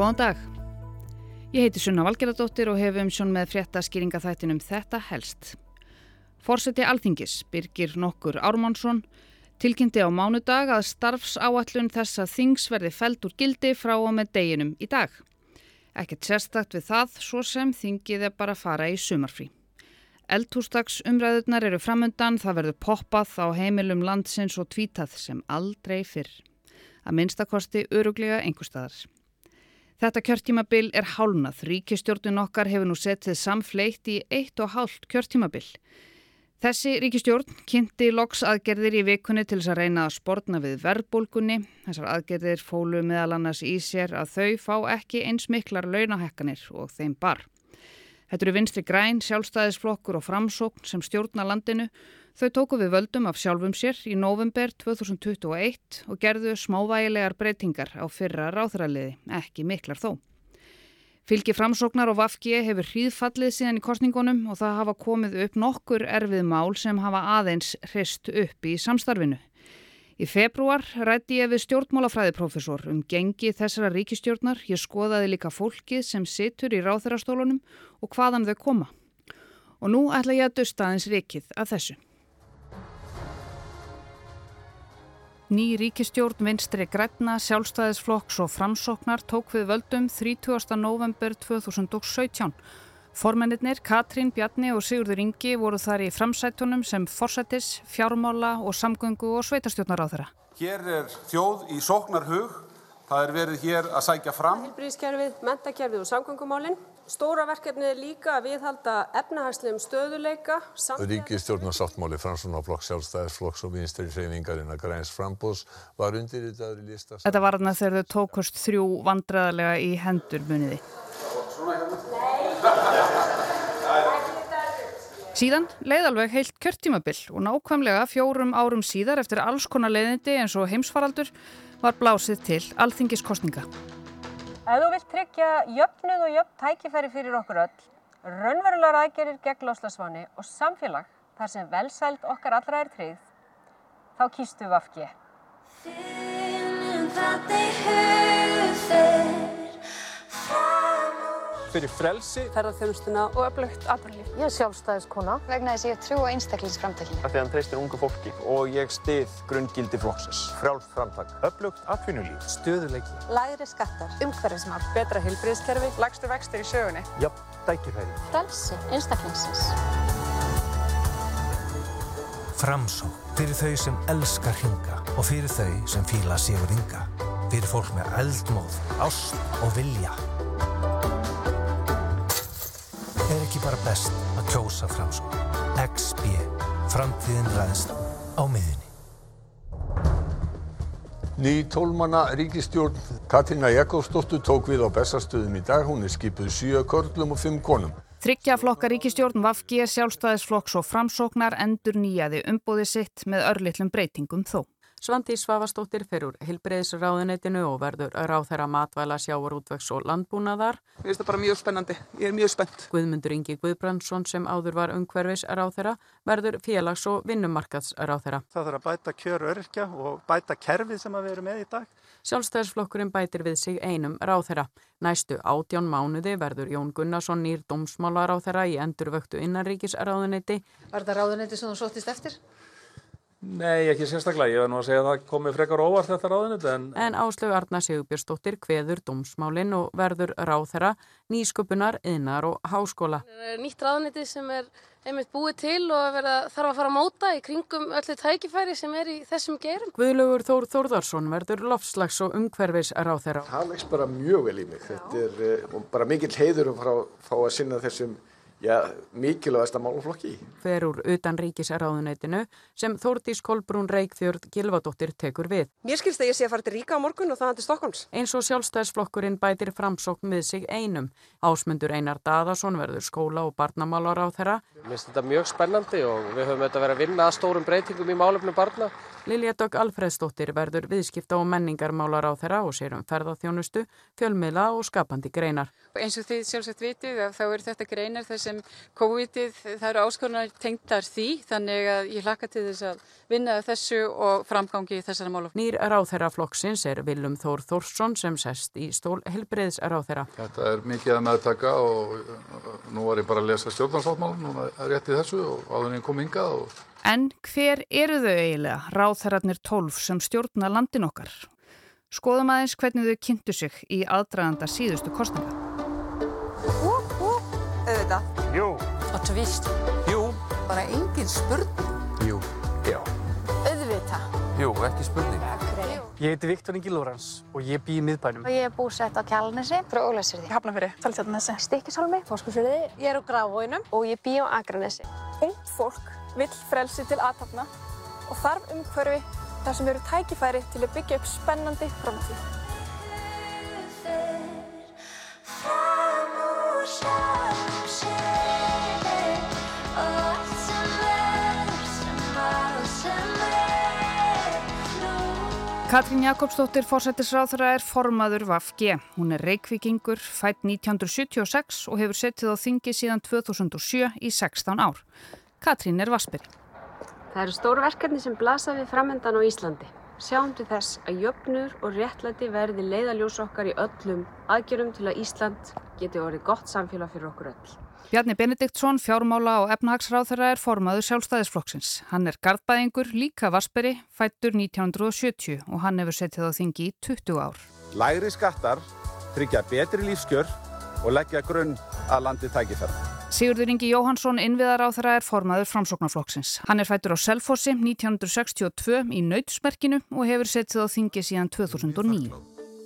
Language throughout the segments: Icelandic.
Góðan dag. Ég heiti Sunna Valgeradóttir og hef umsjón með frétta skýringa þættinum Þetta helst. Forseti Alþingis, Birgir Nokkur Ármánsson, tilkynnti á mánudag að starfsáallun þess að þings verði feld úr gildi frá og með deginum í dag. Ekkert sérstakt við það, svo sem þingið er bara að fara í sumarfrí. Eldhúsdags umræðurnar eru framöndan, það verður poppað á heimilum landsins og tvítað sem aldrei fyrr. Að minnstakosti öruglega einhverstaðar. Þetta kjörtímabil er hálnað. Ríkistjórnun okkar hefur nú setið samfleitt í eitt og hálft kjörtímabil. Þessi ríkistjórn kynnti loks aðgerðir í vikunni til þess að reyna að spórna við verðbólkunni. Þessar aðgerðir fólu meðal annars í sér að þau fá ekki eins miklar launahekkanir og þeim bar. Þetta eru vinstri græn, sjálfstæðisflokkur og framsókn sem stjórna landinu Þau tóku við völdum af sjálfum sér í november 2021 og gerðu smávægilegar breytingar á fyrra ráþraliði, ekki miklar þó. Fylgi framsóknar og Vafki hefur hríðfallið síðan í kostningunum og það hafa komið upp nokkur erfið mál sem hafa aðeins hrist upp í samstarfinu. Í februar rætti ég við stjórnmálafræðiprofessor um gengi þessara ríkistjórnar. Ég skoðaði líka fólkið sem situr í ráþærastólunum og hvaðan þau koma. Og nú ætla ég að dusta aðeins rikið að þessu. Ný ríkistjórn vinstri græna, sjálfstæðisflokks og framsóknar tók við völdum 30. november 2017. Formennir Katrín, Bjarni og Sigurður Ingi voru þar í framsætunum sem forsættis, fjármála og samgöngu og sveitarstjórnar á þeirra. Hér er þjóð í sóknarhug. Það er verið hér að sækja fram. Hilbríðiskerfið, mentakerfið og samgöngumálinn. Stóra verkefni er líka að viðhalda efnahagslegum stöðuleika. Ríkistjórnarsáttmáli Fransunaflokk, sjálfstæðisflokks og vinstri hreyfingarinn að græns frambús var undir dagur í lista. Þetta var þarna þegar þau tókust þrjú vandræðarlega í hendur muniði. Síðan leið alveg heilt kjörtímabill og nákvæmlega fjórum árum síðar eftir alls konar leiðindi eins og heimsfaraldur var blásið til alþingiskostninga. Ef þú vilt tryggja jöfnuð og jöfn tækifæri fyrir okkur öll, raunverulegar aðgerir gegn loslasváni og samfélag þar sem velsælt okkar allra er tryggð, þá kýstu við afgi. Fyrir frelsi, ferðarþjónustuna og öflugt aðrunlíf. Ég er sjálfstæðiskona vegna þess að ég trú á einstaklingsframtökinu. Það er hann treystir ungu fólki og ég stið grunngildi flóksins. Frjálst framtak. Öflugt atvinnulíf. Stöðuleiki. Lægri skattar. Umhverfismál. Betra heilbriðskerfi. Lægstu vextir í sögunni. Jöfn, dækifæri. Frelsi einstaklingsins. Framsó. Fyrir þau sem elskar hinga og fyrir þau sem fíla sigur hinga. Fyrir fólk með eldmóð, ást og vilja. Er ekki bara best að kjósa framsó. XB. Framtíðin ræðst á miðunni. Ný tólmanna ríkistjórn Katrína Jakobsdóttur tók við á bestastöðum í dag. Hún er skipuð sjö körlum og fimm konum. Þryggja flokka ríkistjórn Vafgi, sjálfstæðisflokks og framsóknar endur nýjaði umbúði sitt með örlitlum breytingum þó. Svandi Svavastóttir fer úr Hilbreiðsráðunetinu og verður ráðherra matvæla sjávarútvegs og landbúnaðar. Mér finnst það bara mjög spennandi. Ég er mjög spennt. Guðmundur Ingi Guðbrandsson sem áður var umhverfis ráðherra verður félags- og vinnumarkads ráðherra. Það þarf að bæta kjör öryrkja og bæta kerfið sem við erum með í dag. Sjálfstæðisflokkurinn bætir við sig einum ráðherra. Næstu átján mánuði verður Jón Gunnarsson nýr dómsmálaráðherra í endurvöktu innanríkisráðunetti. Var þetta ráðunetti sem þú sóttist eftir? Nei, ekki sérstaklega. Ég var nú að segja að það komi frekar óvart þetta ráðinut. En, en Áslögu Arna Sigurbjörnsdóttir kveður dómsmálinn og verður ráðherra nýsköpunar, yðnar og háskóla. Nýtt ráðniti sem er einmitt búið til og verða, þarf að fara að móta í kringum öllu tækifæri sem er í þessum gerum. Guðlugur Þór Þórðarsson verður lofslags og umhverfis ráðherra. Það leggst bara mjög vel í mig. Þetta er uh, bara mikill heiður að fá að sinna þessum Já, mikilvægast að máluflokki. Fer úr utan ríkisráðuneytinu sem Þórtís Kolbrún Reykjörð Gilvadóttir tekur við. Mér skilst að ég sé að fara til Ríka á morgun og það til Stokkons. Eins og sjálfstæðsflokkurinn bætir framsókn með sig einum. Ásmundur Einar Daðarsson verður skóla og barnamálar á þeirra. Mér finnst þetta mjög spennandi og við höfum auðvitað verið að vinna að stórum breytingum í málefnum barna. Lilja Dögg Alfredsdóttir verður viðskipta og menningarmálar á þeirra og sér um ferðarþjónustu, fjölmiðla og skapandi greinar. Eins og þið sjálfsagt vitið að þá eru þetta greinar þar sem COVID-ið, það eru áskonar tengtar því þannig að ég hlakka til þess að vinna þessu og framgangi þessara mála. Nýr ráþæra flokksins er Vilum Þór Þórsson sem sest í stól helbreyðs ráþæra. Þetta er mikið að meðtaka og nú var ég bara að lesa stjórnarsáttmálum og það er rétt í þessu og áður en ég kom hingað. Og... En hver eru þau eiginlega, ráþæratnir 12 sem stjórna landin okkar? Skoðum aðeins hvernig þau kynntu sig í aðdraganda síðustu kostninga. Jú. Og tvist. Jú. Bara engin spurning. Jú. Já. Auðvitað. Jú, ekki spurning. Ég heiti Viktor Ingi Lórans og ég bý í miðbænum. Og ég er búsett á Kjálnesi. Frá Ólæsirði. Hafnafyrir, Saltjarnesi. Stikkishólmi. Fórskursfyrði. Ég er á Grafvóinum. Og ég bý á Akranesi. Ungt fólk vill frelsi til aðtapna og þarf umhverfi þar sem eru tækifæri til að byggja upp spennandi framtíð. Katrín Jakobsdóttir fórsættisráþara er formaður VAFG. Hún er reikvikingur, fætt 1976 og hefur settið á þingi síðan 2007 í 16 ár. Katrín er vasperi. Það eru stór verkefni sem blasa við framöndan á Íslandi. Sjáum til þess að jöfnur og réttlæti verði leiðaljós okkar í öllum aðgjörum til að Ísland geti orðið gott samfélag fyrir okkur öll. Bjarni Benediktsson, fjármála og efnahagsráþara er formaður sjálfstæðisflokksins. Hann er gardbæðingur, líka vasperi, fættur 1970 og hann hefur settið á þingi í 20 ár. Lægri skattar, tryggja betri lífskjör og leggja grunn að landi tækifæra. Sigurður Ingi Jóhansson, innviðaráþara, er formaður framsóknarflokksins. Hann er fættur á Selfossi 1962 í Nautsmerkinu og hefur settið á þingi síðan 2009.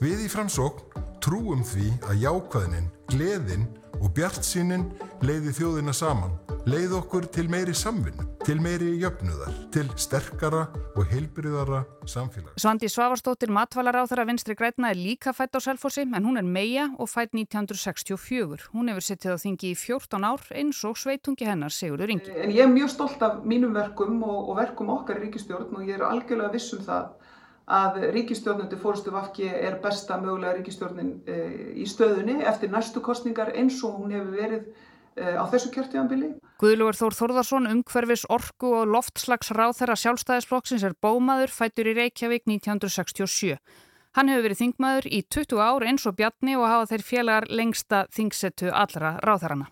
Við í framsókn trúum því að jákvæðinin, gleðin og bjart sínin leiði þjóðina saman, leiði okkur til meiri samvinnu, til meiri jöfnuðar, til sterkara og heilbriðara samfélag. Svandi Svavarstóttir matvalar á þeirra vinstri grætna er líka fætt á Selfossi en hún er meia og fætt 1964. Hún hefur sittið á þingi í 14 ár eins og sveitungi hennar Sigurður Ingi. En ég er mjög stolt af mínum verkum og, og verkum okkar í ríkistjórn og ég er algjörlega viss um það að ríkistjórnundi fórstu Vafki er besta mögulega ríkistjórnin í stöðunni eftir næstu kostningar eins og hún hefur verið á þessu kjörtíðanbili. Guðlugur Þór Þórðarsson, umhverfis orku og loftslags ráþæra sjálfstæðisflokksins er bómaður, fættur í Reykjavík 1967. Hann hefur verið þingmaður í 20 ár eins og Bjarni og hafa þeir félagar lengsta þingsettu allra ráþærana.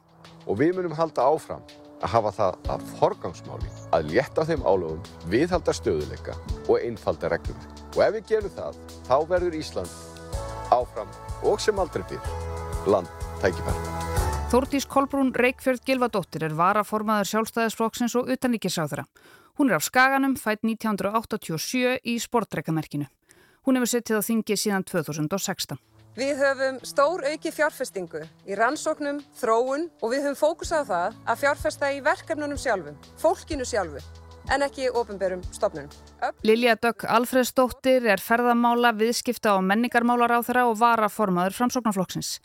Og við munum halda áfram að hafa það að forgangsmáli að létta þeim álöfum, viðhalda stöðuleika og einfalda reglum. Og ef við gerum það, þá verður Ísland áfram og sem aldrei fyrr land tækifæri. Þórdís Kolbrún Reykjörð Gilvadóttir er varaformaður sjálfstæðisflokksins og utanríkisáþra. Hún er af Skaganum, fætt 1987 í sportreikamerkinu. Hún hefur settið á þingi síðan 2016. Við höfum stór auki fjárfestingu í rannsóknum, þróun og við höfum fókusað á það að fjárfesta í verkefnunum sjálfum, fólkinu sjálfu, en ekki ofinberum stofnunum. Lilja Dögg Alfredsdóttir er ferðamála, viðskipta og menningarmálar á þeirra og varaformaður framsóknarflokksins.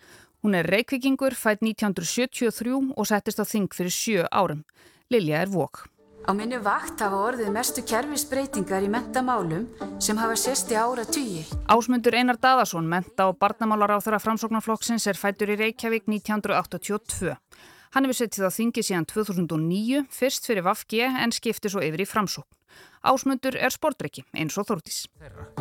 Hún er reykvikingur, fætt 1973 og settist á þing fyrir sjö árum. Lilja er vok. Á minni vakt hafa orðið mestu kerfisbreytingar í mentamálum sem hafa sérst í ára tugi. Ásmundur Einar Daðarsson, menta og barnamálar á þeirra framsóknarflokksins er fættur í Reykjavík 1982. Hann hefur settið á þingi síðan 2009, fyrst fyrir Vafge en skipti svo yfir í framsókn. Ásmundur er sportriki, eins og Þórtís.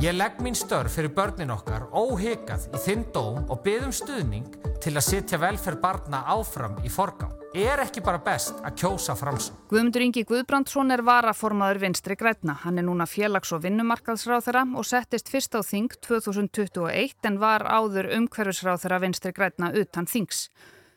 Ég legg mín störf fyrir börnin okkar óhegað í þinn dóm og byðum stuðning til að setja velferð barna áfram í forgang. Er ekki bara best að kjósa framsókn? Guðmundur Ingi Guðbrandsson er varaformaður vinstri grætna. Hann er núna félags- og vinnumarkaðsráð þeirra og settist fyrst á þing 2021 en var áður umhverfisráð þeirra vinstri grætna utan þings.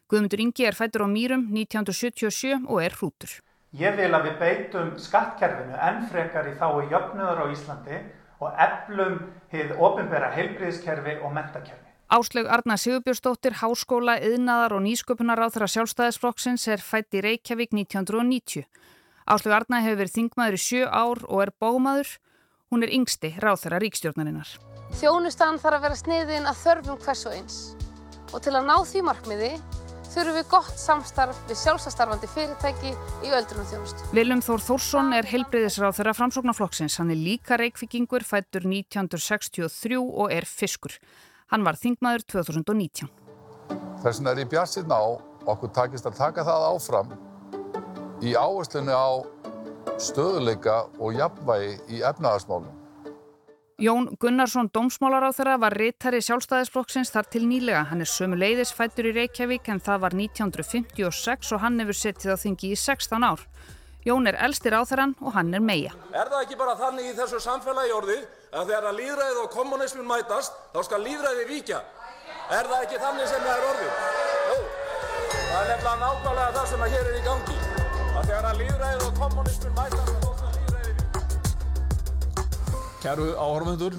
Guðmundur Ingi er fættur á Mýrum 1977 og er hrútur. Ég vil að við beitum skattkerfinu enn frekar í þái jöfnuður á Íslandi og eflum hið ofinbera heilbriðskerfi og mentakerfi. Áslaug Arna Sigurbjörnsdóttir, Háskóla, Yðnaðar og Nýsköpunar á þeirra sjálfstæðisflokksins er fætt í Reykjavík 1990. Áslaug Arna hefur verið þingmaður í sjö ár og er bómaður. Hún er yngsti ráð þeirra ríkstjórnarinnar. Þjónustan þarf að vera sniðin að þörfum hvers og eins. Og til að ná því markmiði þurfum við gott samstarf við sjálfsastarfandi fyrirtæki í öldrunum þjónustu. Viljum Þór Þórsson er heilbreyðisráð þeirra framsóknarflokksins. Hann er líka reykvikingur, fættur 1963 og er fiskur. Hann var þingmaður 2019. Þess vegna er ég bjart síðan á okkur takist að taka það áfram í áherslunni á stöðuleika og jafnvægi í efnahagsmálum. Jón Gunnarsson dómsmálaráþara var rittari sjálfstæðisflokksins þar til nýlega. Hann er sömu leiðis fættur í Reykjavík en það var 1956 og hann hefur setið á þingi í 16 ár. Jón er elsti ráþarann og hann er meia. Er það ekki bara þannig í þessu samfélagi orði að þegar að líðræðið og kommunismin mætast þá skal líðræðið víkja? Er það ekki þannig sem það er orðið? Jú, það er nefnilega nákvæmlega það sem að hér er í gangi. Að þegar að líðræðið og kommunismin mætast Kæru áhörfundur,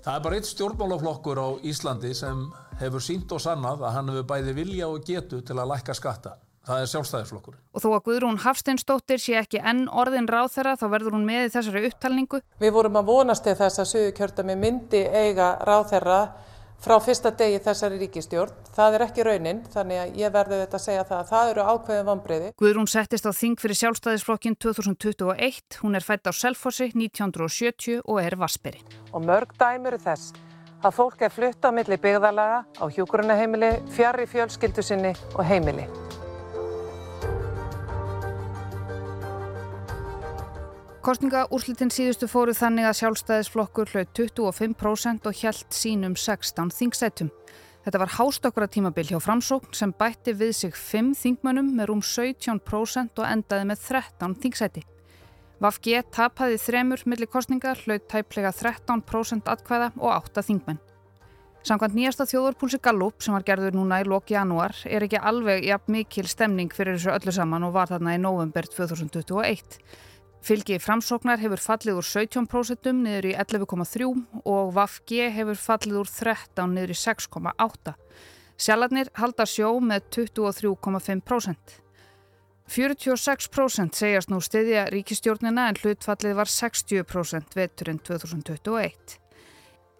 það er bara eitt stjórnmálaflokkur á Íslandi sem hefur sínt og sannað að hann hefur bæði vilja og getu til að lækka skatta. Það er sjálfstæðisflokkur. Og þó að Guðrún Hafsteinsdóttir sé ekki enn orðin ráð þeirra þá verður hún með í þessari upptalningu. Við vorum að vonast til þess að Suðurkjördami myndi eiga ráð þeirra frá fyrsta degi þessari ríkistjórn. Það er ekki raunin þannig að ég verði þetta að segja það að það eru ákveðin vonbreyði. Guðrún settist á þing fyrir sjálfstæðisflokkin 2021. Hún er fætt á Selfossi 1970 og er vasperi. Og mörg dæmur þess að fólk er flutt á milli byggðalaga á hjúkurunaheimili, fjari fjölskyldu sinni og heimili. Kostningaúrslitin síðustu fóru þannig að sjálfstæðisflokkur hlaut 25% og hjælt sínum 16 þingsætum. Þetta var hástokkura tímabil hjá framsókn sem bætti við sig 5 þingmönnum með rúm 17% og endaði með 13 þingsæti. Vafge tapaði þremur millir kostningar, hlaut tæplega 13% atkvæða og 8 þingmenn. Samkvæmt nýjasta þjóðarpúlsi Gallup sem var gerður núna í loki janúar er ekki alveg jafn mikil stemning fyrir þessu öllu saman og var þarna í november 2021. Fylgi framsóknar hefur fallið úr 17% niður í 11,3 og VAFG hefur fallið úr 13 niður í 6,8. Sjalarnir halda sjó með 23,5%. 46% segjast nú stiðja ríkistjórnina en hlutfallið var 60% veturinn 2021.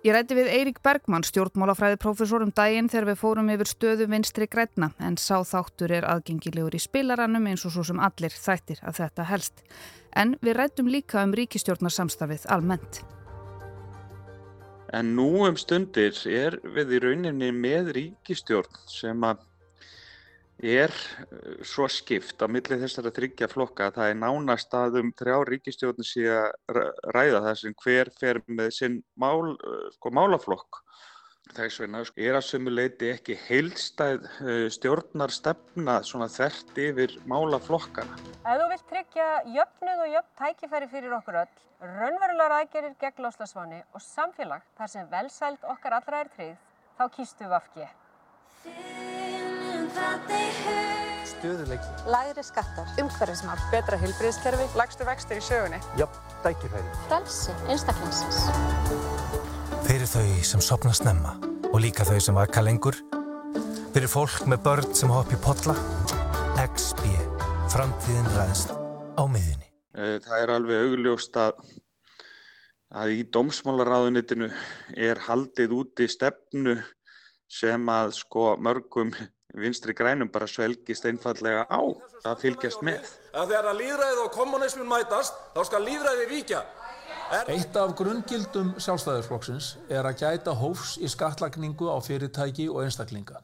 Ég rætti við Eirík Bergmann, stjórnmálafræði profesor um daginn þegar við fórum yfir stöðu vinstri grætna en sá þáttur er aðgengilegur í spilarannum eins og svo sem allir þættir að þetta helst. En við rættum líka um ríkistjórnarsamstafið almennt. En nú um stundir er við í rauninni með ríkistjórn sem að er svo skipt á milli þessara þryggja flokka að það er nánast að um þrjá ríkistjórnir sé að ræða það sem hver fer með sinn mál, sko, málaflokk. Þess vegna er að sömu leiti ekki heilstæð stjórnarstefna svona þvert yfir málaflokkana. Ef þú vilt tryggja jöfnuð og jöfn tækifæri fyrir okkur öll, raunverulegar aðgerir gegn loslasváni og samfélag þar sem velsæld okkar allra er tryggð, þá kýstu vafki. Stöðuleiki. Lægri skattar. Umhverfismál. Betra heilbriðskerfi. Lægstu vextir í sögunni. Jöfn, tækifæri. Frelsi. Einstaklingsins. Fyrir þau sem sopna snemma og líka þau sem vaka lengur. Fyrir fólk með börn sem hoppi podla. XB. Framtíðin ræðst á miðunni. Það er alveg augljóst að, að í dómsmálaráðunitinu er haldið úti stefnu sem að sko mörgum vinstri grænum bara svelgist einfallega á að fylgjast með. Að þegar að líðræðið og kommunismin mætast, þá skal líðræðið víkja. Eitt af grunngildum sjálfstæðisflokksins er að gæta hófs í skattlagningu á fyrirtæki og einstaklinga.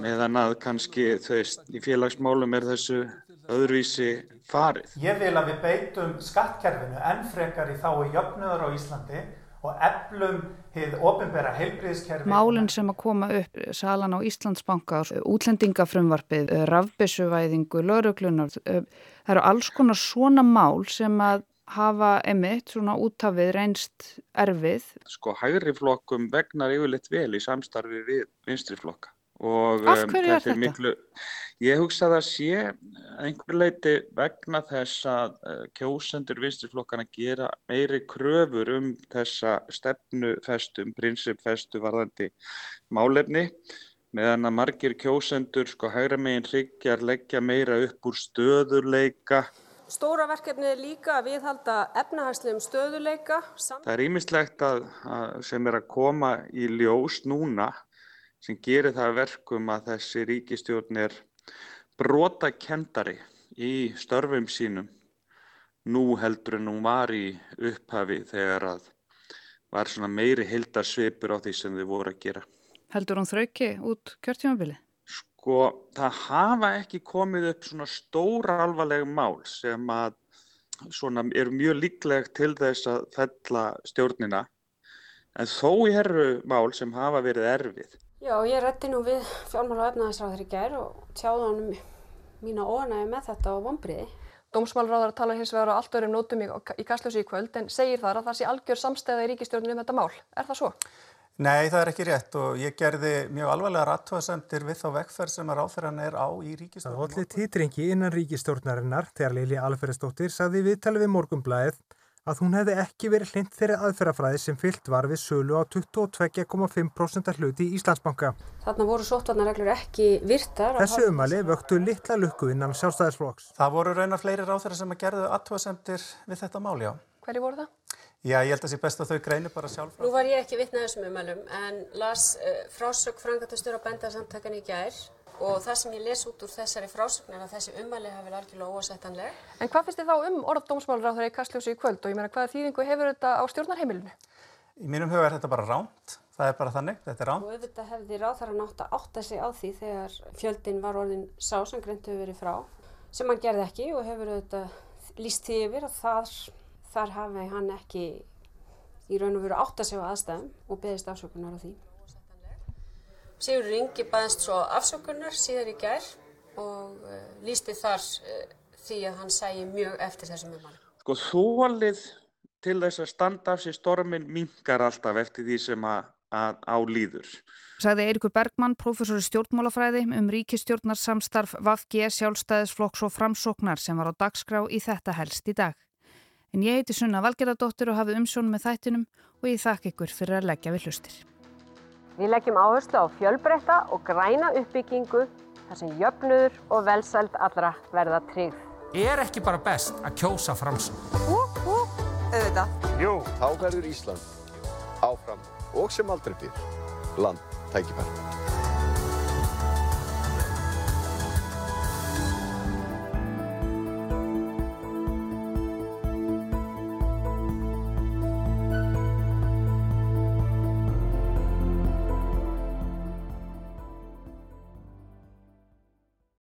Meðan að kannski þau í félagsmálum er þessu öðruvísi farið. Ég vil að við beitum skattkerfinu enn frekar í þái jöfnuður á Íslandi og eflum hið ofinbæra heilbriðskerfi. Málinn sem að koma upp, salan á Íslandsbanka, útlendingafrumvarpið, rafbissuvæðingu, lauruglunar, það eru alls konar svona mál sem að hafa emitt svona útafið reynst erfið. Sko hægri flokkum vegnar yfirleitt vel í samstarfi við vinstri flokka. Og, Af hverju er þetta? Miklu, ég hugsa að það sé einhver leiti vegna þess að uh, kjósendur vinstriflokkana gera meiri kröfur um þessa stefnufestum, prinsipfestu varðandi málefni meðan að margir kjósendur sko hægra megin hryggjar leggja meira upp úr stöðuleika. Stóra verkefni er líka að viðhalda efnahagslegum stöðuleika. Það er ímislegt að, að sem er að koma í ljós núna sem gerir það verkum að þessi ríkistjórn er brotakendari í störfum sínum nú heldur en hún var í upphafi þegar að var svona meiri hildarsvipur á því sem þau voru að gera. Heldur hún þrauki út kjörtjómabili? Sko, það hafa ekki komið upp svona stóra alvarleg mál sem að svona eru mjög líkleg til þess að fella stjórnina en þó eru mál sem hafa verið erfið. Já, ég rétti nú við fjármála og efnaðisráður í gær og tjáði honum mína óanægi með þetta og vonbriði. Dómsmálráðar tala hins vegar á allt öðrum nótum í, í kastljósi í kvöld en segir þar að það sé algjör samstæða í ríkistjórnum um þetta mál. Er það svo? Nei, það er ekki rétt og ég gerði mjög alvarlega rattuasemtir við þá vegferð sem að ráþæran er á í ríkistjórnum. Það hótli títringi innan ríkistjórnarinnar þegar Lili Alferðsdóttir sagði viðtali við morgumblæðið að hún hefði ekki verið hlind þeirri aðferðafræði sem fyllt var við sölu á 22,5% hluti í Íslandsbanka. Þarna voru sóttvarnarreglur ekki virtar. Þessu umali vöktu litla lukku innan sjálfstæðisflokks. Það voru raunar fleiri ráþæra sem að gerðu já. Það? Ég held að það sé best að þau greinir bara sjálf. Nú var ég ekki vitnað þessum umælum en las uh, frásög frangatastur á bendarsamtakan í gær og það sem ég les út úr þessari frásögn er að þessi umæli hafi verið algjörlega óasettanleg. En hvað finnst þið þá um orð dómsmálur í Kastljósi í kvöld og ég meina hvaða þýðingu hefur þetta á stjórnarheimilinu? Í mínum huga er þetta bara ránt, það er bara þannig, þetta er ránt. Og auðvitað hefði ráþara nátt að átta sig á því þegar fjöldin var orðin sá sem greint hefur verið frá, sem hann gerði ekki og hefur auðvitað líst því yfir að þar, þar hafi hann ekki í raun og veru átta sig á aðstæðum og beðist afsökunar á því. Sigur Ringi baðist svo afsökunar síðar í gær og uh, lísti þar uh, því að hann sæi mjög eftir þessum umhverfum. Sko þólið til þess að standa af sér stormin mingar alltaf eftir því sem að, að álýður. Sagði Eirikur Bergmann, professor í stjórnmálafræði um ríkistjórnarsamstarf VAFG, sjálfstæðisflokks og framsóknar sem var á dagskrá í þetta helst í dag. En ég heiti Sunna Valgeradóttir og hafi umsjón með þættinum og ég þakka ykkur fyrir að leggja við hlustir. Við leggjum áherslu á fjölbreytta og græna uppbyggingu þar sem jöfnudur og velsæld allra verða tryggð. Er ekki bara best að kjósa framsum? Hú, hú, auðvitað. Jú, þá verður Ísland áfram og sem aldrei býr land tækifæri.